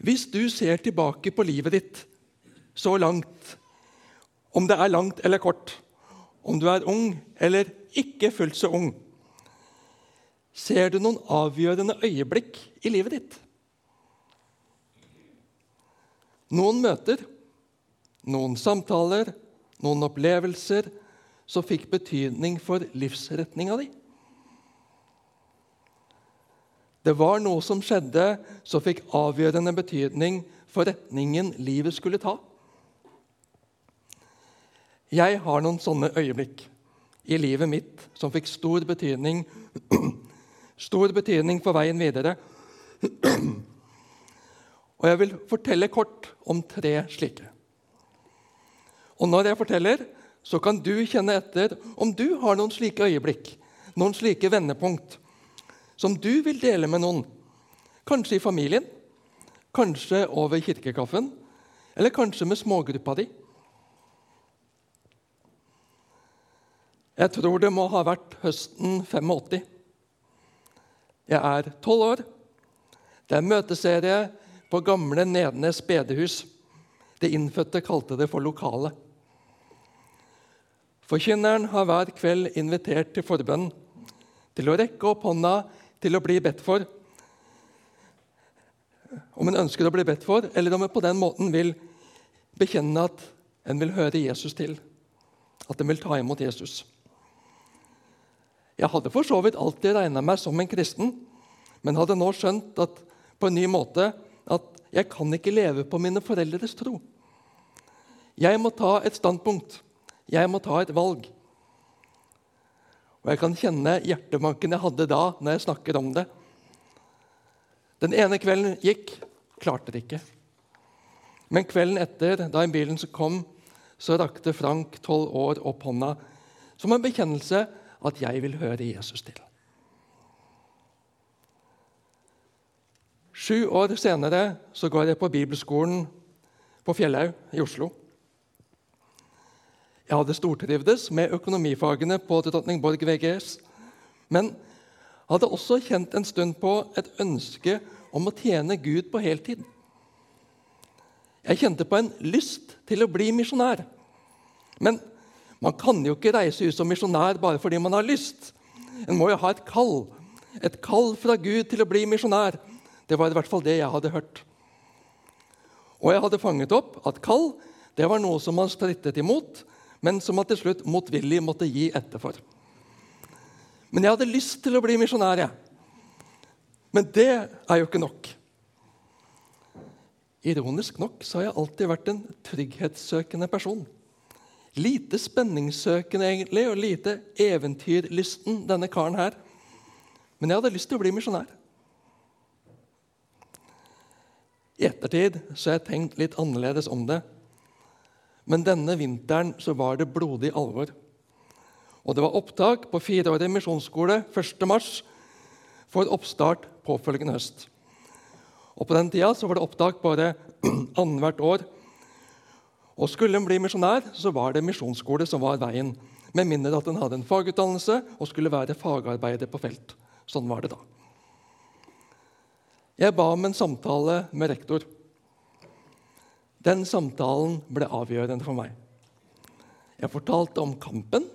Hvis du ser tilbake på livet ditt så langt, om det er langt eller kort, om du er ung eller ikke fullt så ung, ser du noen avgjørende øyeblikk i livet ditt? Noen møter, noen samtaler, noen opplevelser som fikk betydning for livsretninga di. Det var noe som skjedde som fikk avgjørende betydning for retningen livet skulle ta. Jeg har noen sånne øyeblikk i livet mitt som fikk stor betydning, stor betydning for veien videre. Og jeg vil fortelle kort om tre slike. Og når jeg forteller, så kan du kjenne etter om du har noen slike øyeblikk, noen slike vendepunkt, som du vil dele med noen. Kanskje i familien, kanskje over kirkekaffen, eller kanskje med smågruppa di. Jeg tror det må ha vært høsten 85. Jeg er tolv år. Det er møteserie på gamle Nednes bedehus. De innfødte kalte det for lokale. Forkynneren har hver kveld invitert til forbønn, til å rekke opp hånda til å bli bedt for. Om en ønsker å bli bedt for, eller om en på den måten vil bekjenne at en vil høre Jesus til, at en vil ta imot Jesus. Jeg hadde for så vidt alltid regna meg som en kristen, men hadde nå skjønt at, på en ny måte at jeg kan ikke leve på mine foreldres tro. Jeg må ta et standpunkt. Jeg må ta et valg. Og jeg kan kjenne hjertebanken jeg hadde da, når jeg snakker om det. Den ene kvelden gikk, klarte det ikke. Men kvelden etter, da bilen kom, så rakte Frank, tolv år, opp hånda som en bekjennelse at jeg vil høre Jesus til. Sju år senere så går jeg på bibelskolen på Fjellhaug i Oslo. Jeg hadde stortrivdes med økonomifagene på Drottningborg VGS, men hadde også kjent en stund på et ønske om å tjene Gud på heltid. Jeg kjente på en lyst til å bli misjonær. Men man kan jo ikke reise ut som misjonær bare fordi man har lyst. En må jo ha et kall. Et kall fra Gud til å bli misjonær. Det var i hvert fall det jeg hadde hørt. Og jeg hadde fanget opp at kall det var noe som man strittet imot, men som han til slutt motvillig måtte gi etter for. Men jeg hadde lyst til å bli misjonær. Men det er jo ikke nok. Ironisk nok så har jeg alltid vært en trygghetssøkende person. Lite spenningssøkende egentlig, og lite eventyrlysten, denne karen her. Men jeg hadde lyst til å bli misjonær. I ettertid så har jeg tenkt litt annerledes om det. Men denne vinteren så var det blodig alvor. Og det var opptak på fireårig misjonsskole 1.3 for oppstart påfølgende høst. Og På den tida så var det opptak bare annethvert år. Og Skulle en bli misjonær, så var det misjonsskole som var veien. Med mindre at en hadde en fagutdannelse og skulle være fagarbeider på felt. Sånn var det da. Jeg ba om en samtale med rektor. Den samtalen ble avgjørende for meg. Jeg fortalte om kampen,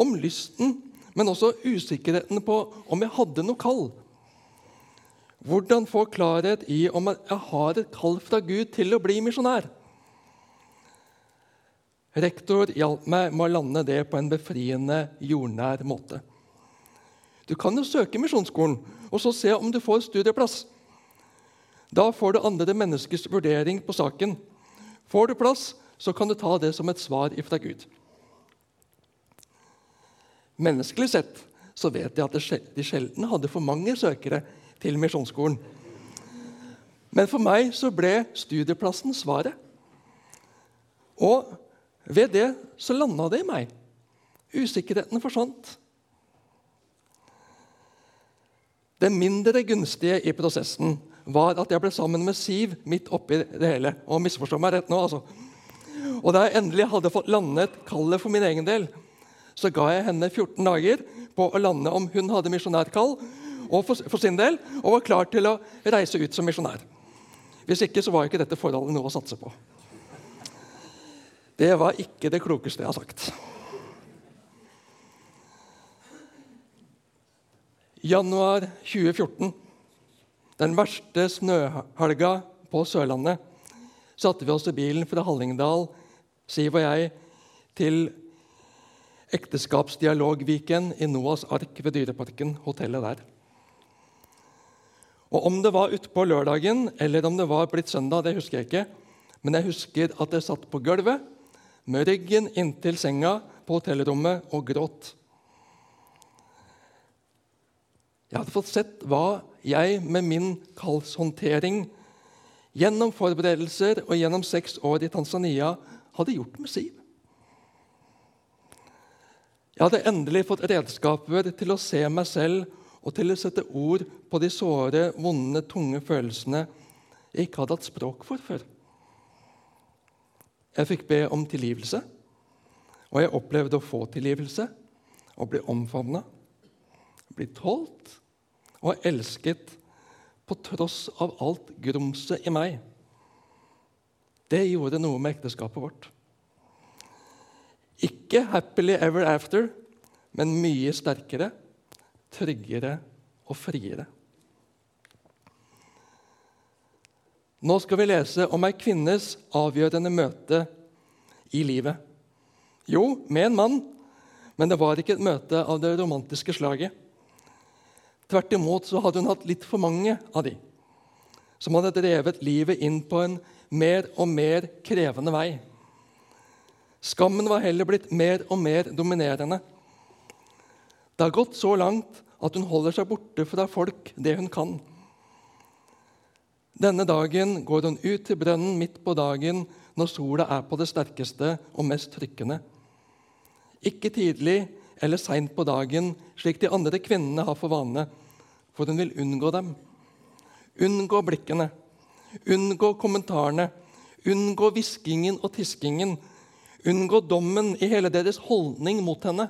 om lysten, men også usikkerheten på om jeg hadde noe kall. Hvordan få klarhet i om jeg har et kall fra Gud til å bli misjonær. Rektor hjalp meg med å lande det på en befriende, jordnær måte. Du kan jo søke Misjonsskolen og så se om du får studieplass. Da får du andre menneskers vurdering på saken. Får du plass, så kan du ta det som et svar ifra Gud. Menneskelig sett så vet jeg at de sjelden hadde for mange søkere til Misjonsskolen. Men for meg så ble studieplassen svaret. Og ved det så landa det i meg. Usikkerheten forsvant. Det mindre gunstige i prosessen var at jeg ble sammen med Siv midt oppi det hele. Og misforstå meg rett nå, altså. Og da jeg endelig hadde fått landet kallet for min egen del, så ga jeg henne 14 dager på å lande om hun hadde misjonærkall og for, for, sin del, og var klar til å reise ut som misjonær. Hvis ikke så var ikke dette forholdet noe å satse på. Det var ikke det klokeste jeg har sagt. Januar 2014, den verste snøhelga på Sørlandet, satte vi oss i bilen fra Hallingdal, Siv og jeg, til Ekteskapsdialogviken i Noas ark ved Dyreparken, hotellet der. Og Om det var utpå lørdagen eller om det var blitt søndag, det husker jeg ikke. Men jeg husker at jeg satt på gulvet med ryggen inntil senga på hotellrommet og gråt. Jeg hadde fått sett hva jeg med min kalshåndtering gjennom forberedelser og gjennom seks år i Tanzania hadde gjort med Siv. Jeg hadde endelig fått redskaper til å se meg selv og til å sette ord på de såre, vonde, tunge følelsene jeg ikke hadde hatt språk for før. Jeg fikk be om tilgivelse, og jeg opplevde å få tilgivelse og bli omfavna, bli tålt og elsket på tross av alt grumset i meg. Det gjorde noe med ekteskapet vårt. Ikke 'happily ever after', men mye sterkere, tryggere og friere. Nå skal vi lese om ei kvinnes avgjørende møte i livet. Jo, med en mann, men det var ikke et møte av det romantiske slaget. Tvert imot så hadde hun hatt litt for mange av de som hadde drevet livet inn på en mer og mer krevende vei. Skammen var heller blitt mer og mer dominerende. Det har gått så langt at hun holder seg borte fra folk det hun kan. Denne dagen går hun ut til brønnen midt på dagen når sola er på det sterkeste og mest trykkende. Ikke tidlig eller seint på dagen, slik de andre kvinnene har for vane for hun vil unngå dem. Unngå blikkene, unngå kommentarene, unngå hviskingen og tiskingen. Unngå dommen i hele deres holdning mot henne.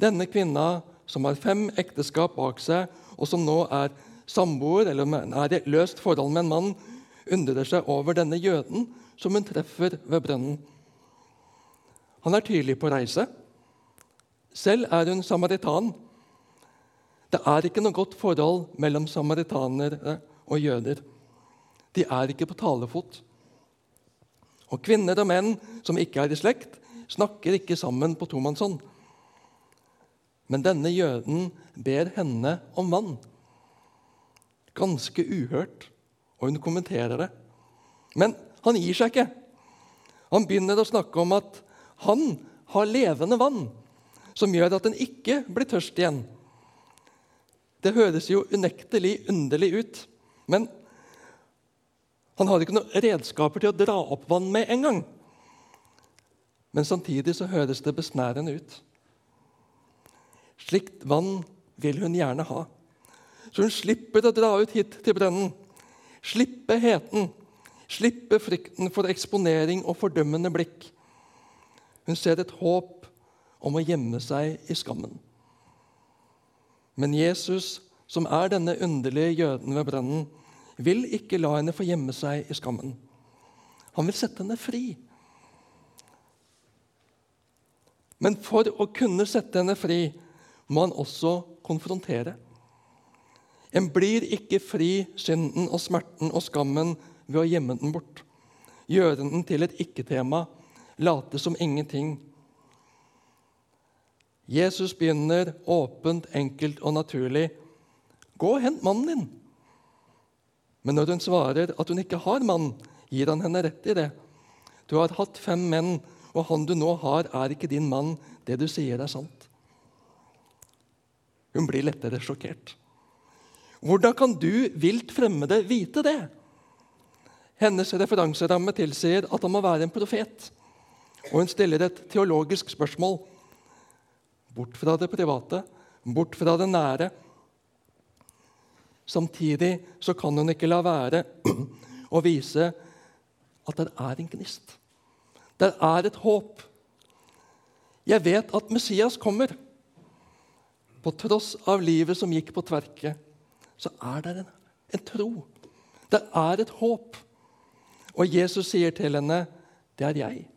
Denne kvinna, som har fem ekteskap bak seg, og som nå er samboer eller er i løst forhold med en mann, undrer seg over denne jøden som hun treffer ved brønnen. Han er tydelig på reise. Selv er hun samaritan. Det er ikke noe godt forhold mellom samaritanere og jøder. De er ikke på talefot. Og kvinner og menn som ikke er i slekt, snakker ikke sammen på tomannshånd. Men denne jøden ber henne om vann. Ganske uhørt, og hun kommenterer det. Men han gir seg ikke. Han begynner å snakke om at han har levende vann, som gjør at en ikke blir tørst igjen. Det høres jo unektelig underlig ut, men han har ikke noen redskaper til å dra opp vann med en gang. Men samtidig så høres det besnærende ut. Slikt vann vil hun gjerne ha, så hun slipper å dra ut hit til brønnen. Slippe heten, slippe frykten for eksponering og fordømmende blikk. Hun ser et håp om å gjemme seg i skammen. Men Jesus, som er denne underlige jøden ved brønnen, vil ikke la henne få gjemme seg i skammen. Han vil sette henne fri. Men for å kunne sette henne fri må han også konfrontere. En blir ikke fri synden og smerten og skammen ved å gjemme den bort. Gjøre den til et ikke-tema, late som ingenting Jesus begynner åpent, enkelt og naturlig. Gå og hent mannen din. Men når hun svarer at hun ikke har mann, gir han henne rett i det. Du har hatt fem menn, og han du nå har, er ikke din mann. Det du sier, er sant. Hun blir lettere sjokkert. Hvordan kan du, vilt fremmede, vite det? Hennes referanseramme tilsier at han må være en profet. Og hun stiller et teologisk spørsmål. Bort fra det private, bort fra det nære. Samtidig så kan hun ikke la være å vise at det er en gnist. Det er et håp. Jeg vet at Messias kommer. På tross av livet som gikk på tverke, så er det en en tro. Det er et håp. Og Jesus sier til henne, 'Det er jeg.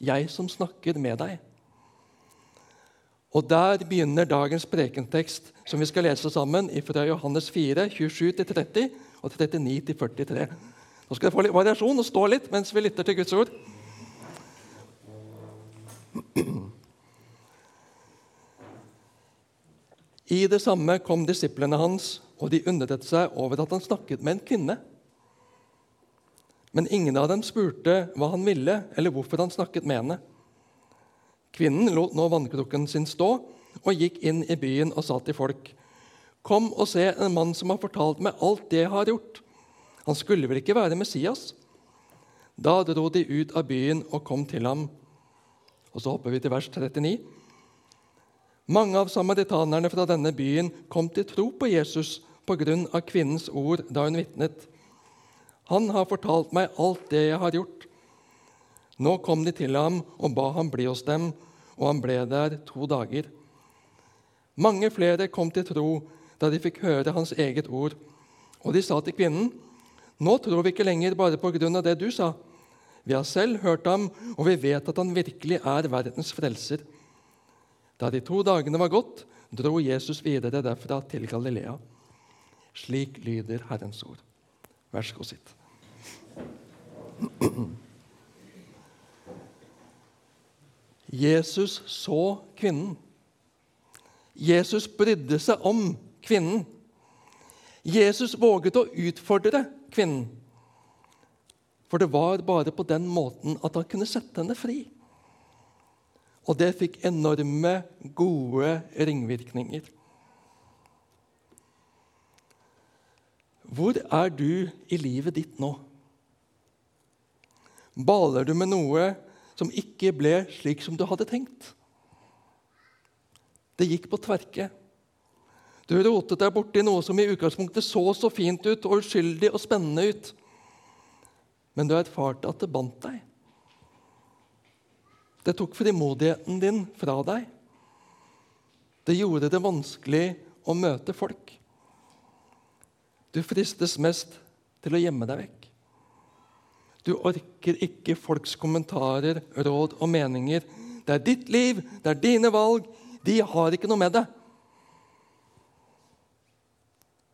Jeg som snakker med deg.' Og Der begynner dagens prekentekst, som vi skal lese sammen, fra Johannes 4, 27-30 og 39-43. Nå skal dere få litt variasjon og stå litt mens vi lytter til Guds ord. I det samme kom disiplene hans, og de undret seg over at han snakket med en kvinne. Men ingen av dem spurte hva han ville, eller hvorfor han snakket med henne. Kvinnen lot nå vannkrukken sin stå og gikk inn i byen og sa til folk.: Kom og se en mann som har fortalt meg alt det jeg har gjort. Han skulle vel ikke være Messias? Da dro de ut av byen og kom til ham. Og Så hopper vi til vers 39. Mange av samaritanerne fra denne byen kom til tro på Jesus pga. kvinnens ord da hun vitnet. Han har fortalt meg alt det jeg har gjort. Nå kom de til ham og ba ham bli hos dem, og han ble der to dager. Mange flere kom til tro da de fikk høre hans eget ord, og de sa til kvinnen, nå tror vi ikke lenger bare på grunn av det du sa. Vi har selv hørt ham, og vi vet at han virkelig er verdens frelser. Da de to dagene var gått, dro Jesus videre derfra til Galilea. Slik lyder Herrens ord. Vær så god, sitt. Jesus så kvinnen. Jesus brydde seg om kvinnen. Jesus våget å utfordre kvinnen. For det var bare på den måten at han kunne sette henne fri. Og det fikk enorme, gode ringvirkninger. Hvor er du i livet ditt nå? Baler du med noe som ikke ble slik som du hadde tenkt? Det gikk på tverke. Du rotet deg borti noe som i utgangspunktet så så fint ut og uskyldig og spennende ut. Men du erfarte at det bandt deg. Det tok frimodigheten din fra deg. Det gjorde det vanskelig å møte folk. Du fristes mest til å gjemme deg vekk. Du orker ikke folks kommentarer, råd og meninger. Det er ditt liv, det er dine valg. De har ikke noe med det.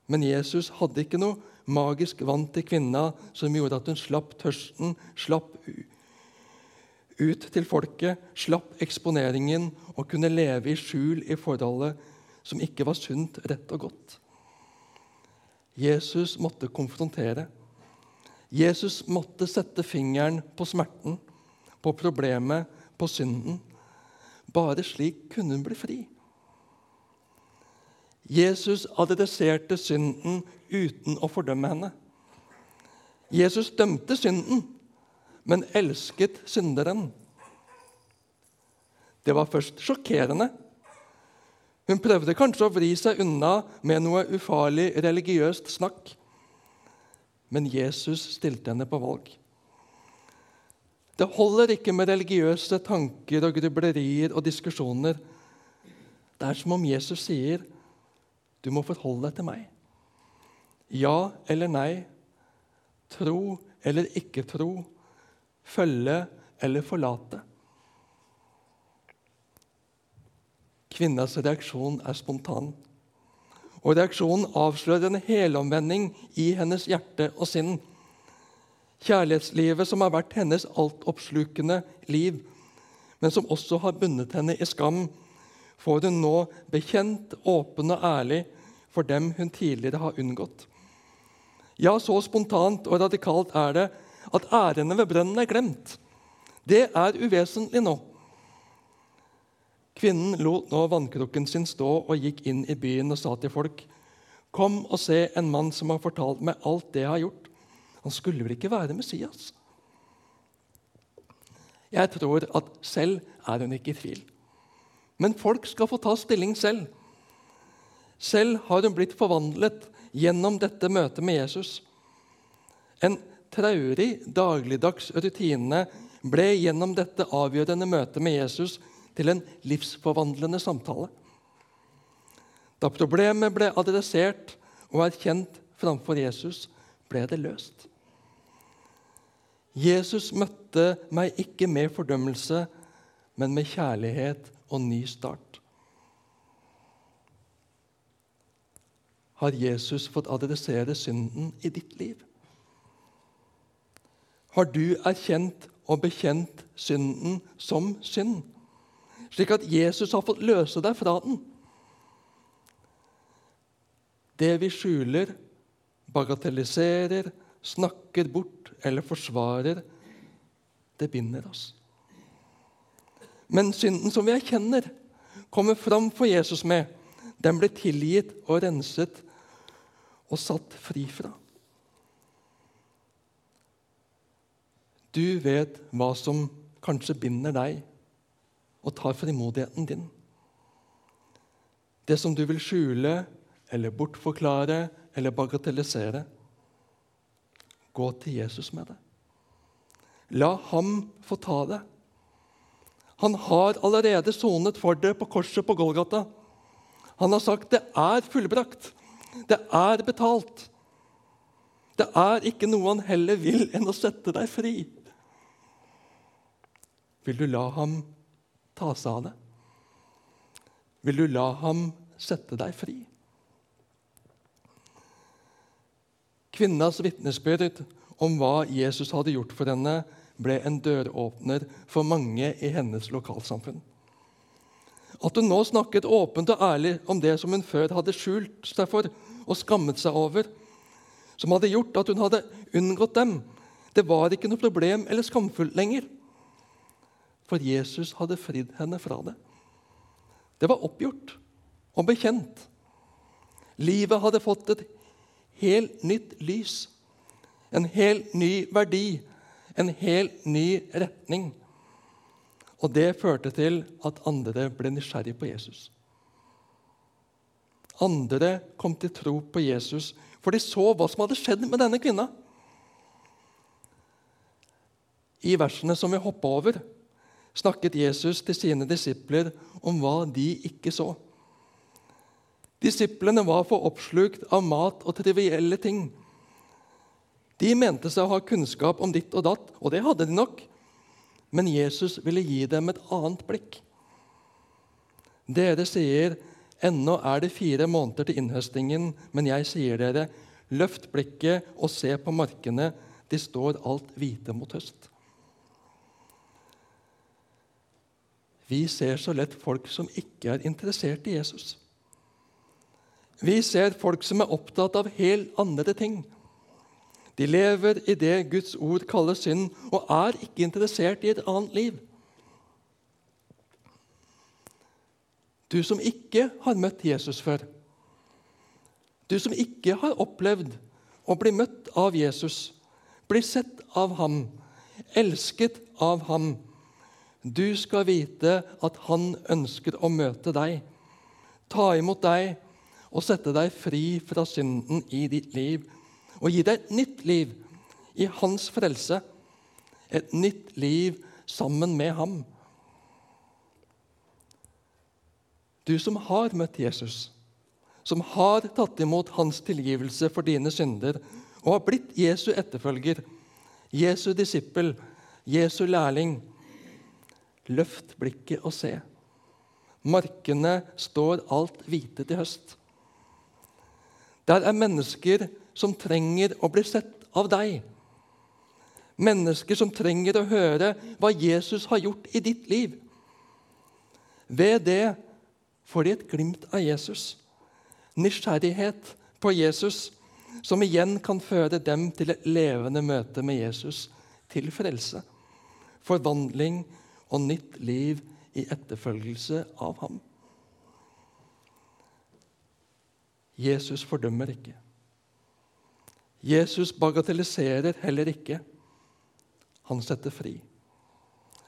Men Jesus hadde ikke noe magisk vann til kvinna som gjorde at hun slapp tørsten, slapp ut til folket, slapp eksponeringen og kunne leve i skjul i forholdet som ikke var sunt, rett og godt. Jesus måtte konfrontere. Jesus måtte sette fingeren på smerten, på problemet, på synden. Bare slik kunne hun bli fri. Jesus adresserte synden uten å fordømme henne. Jesus dømte synden, men elsket synderen. Det var først sjokkerende. Hun prøvde kanskje å vri seg unna med noe ufarlig religiøst snakk. Men Jesus stilte henne på valg. Det holder ikke med religiøse tanker og grublerier og diskusjoner. Det er som om Jesus sier du må forholde deg til meg. Ja eller nei, tro eller ikke tro, følge eller forlate. Kvinnas reaksjon er spontan. Og reaksjonen avslører en helomvending i hennes hjerte og sinn. Kjærlighetslivet som har vært hennes altoppslukende liv, men som også har bundet henne i skam, får hun nå bekjent, åpen og ærlig for dem hun tidligere har unngått. Ja, så spontant og radikalt er det at ærene ved brønnen er glemt. Det er uvesentlig nå. Kvinnen lot nå vannkrukken sin stå og gikk inn i byen og sa til folk.: Kom og se en mann som har fortalt meg alt det jeg har gjort. Han skulle vel ikke være Messias? Jeg tror at selv er hun ikke i tvil. Men folk skal få ta stilling selv. Selv har hun blitt forvandlet gjennom dette møtet med Jesus. En traurig dagligdags rutine ble gjennom dette avgjørende møtet med Jesus til en livsforvandlende samtale. Da problemet ble adressert og erkjent framfor Jesus, ble det løst. Jesus møtte meg ikke med fordømmelse, men med kjærlighet og ny start. Har Jesus fått adressere synden i ditt liv? Har du erkjent og bekjent synden som synd, slik at Jesus har fått løse deg fra den? Det vi skjuler, bagatelliserer, snakker bort eller forsvarer, det binder oss. Men synden som vi erkjenner, kommer fram for Jesus med, den blir tilgitt og renset og satt fri fra. Du vet hva som kanskje binder deg og tar frimodigheten din. Det som du vil skjule eller bortforklare eller bagatellisere. Gå til Jesus med det. La ham få ta det. Han har allerede sonet for det på korset på Golgata. Han har sagt det er fullbrakt. Det er betalt. Det er ikke noe han heller vil enn å sette deg fri. Vil du la ham ta seg av det? Vil du la ham sette deg fri? Kvinnas vitnesbyrd om hva Jesus hadde gjort for henne, ble en døråpner for mange i hennes lokalsamfunn. At hun nå snakket åpent og ærlig om det som hun før hadde skjult seg for og skammet seg over, som hadde gjort at hun hadde unngått dem, det var ikke noe problem eller skamfullt lenger. For Jesus hadde fridd henne fra det. Det var oppgjort og bekjent. Livet hadde fått et helt nytt lys, en helt ny verdi, en helt ny retning. Og det førte til at andre ble nysgjerrig på Jesus. Andre kom til tro på Jesus, for de så hva som hadde skjedd med denne kvinna. I versene som vi hoppa over, snakket Jesus til sine disipler om hva de ikke så. Disiplene var for oppslukt av mat og trivielle ting. De mente seg å ha kunnskap om ditt og datt, og det hadde de nok. Men Jesus ville gi dem et annet blikk. Dere sier, 'Ennå er det fire måneder til innhøstingen', men jeg sier dere, løft blikket og se på markene, de står alt hvite mot høst. Vi ser så lett folk som ikke er interessert i Jesus. Vi ser folk som er opptatt av helt andre ting. De lever i det Guds ord kaller synd, og er ikke interessert i et annet liv. Du som ikke har møtt Jesus før, du som ikke har opplevd å bli møtt av Jesus, bli sett av ham, elsket av ham, du skal vite at han ønsker å møte deg, ta imot deg og sette deg fri fra synden i ditt liv og gi deg et nytt liv i hans frelse, et nytt liv sammen med ham. Du som har møtt Jesus, som har tatt imot hans tilgivelse for dine synder og har blitt Jesu etterfølger, Jesu disippel, Jesu lærling, løft blikket og se. Markene står alt hvite til høst. Der er mennesker som trenger å bli sett av deg. Mennesker som trenger å høre hva Jesus har gjort i ditt liv. Ved det får de et glimt av Jesus, nysgjerrighet på Jesus, som igjen kan føre dem til et levende møte med Jesus, til frelse, forvandling og nytt liv i etterfølgelse av ham. Jesus fordømmer ikke. Jesus bagatelliserer heller ikke. Han setter fri.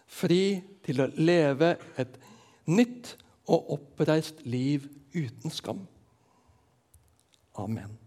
Fri til å leve et nytt og oppreist liv uten skam. Amen.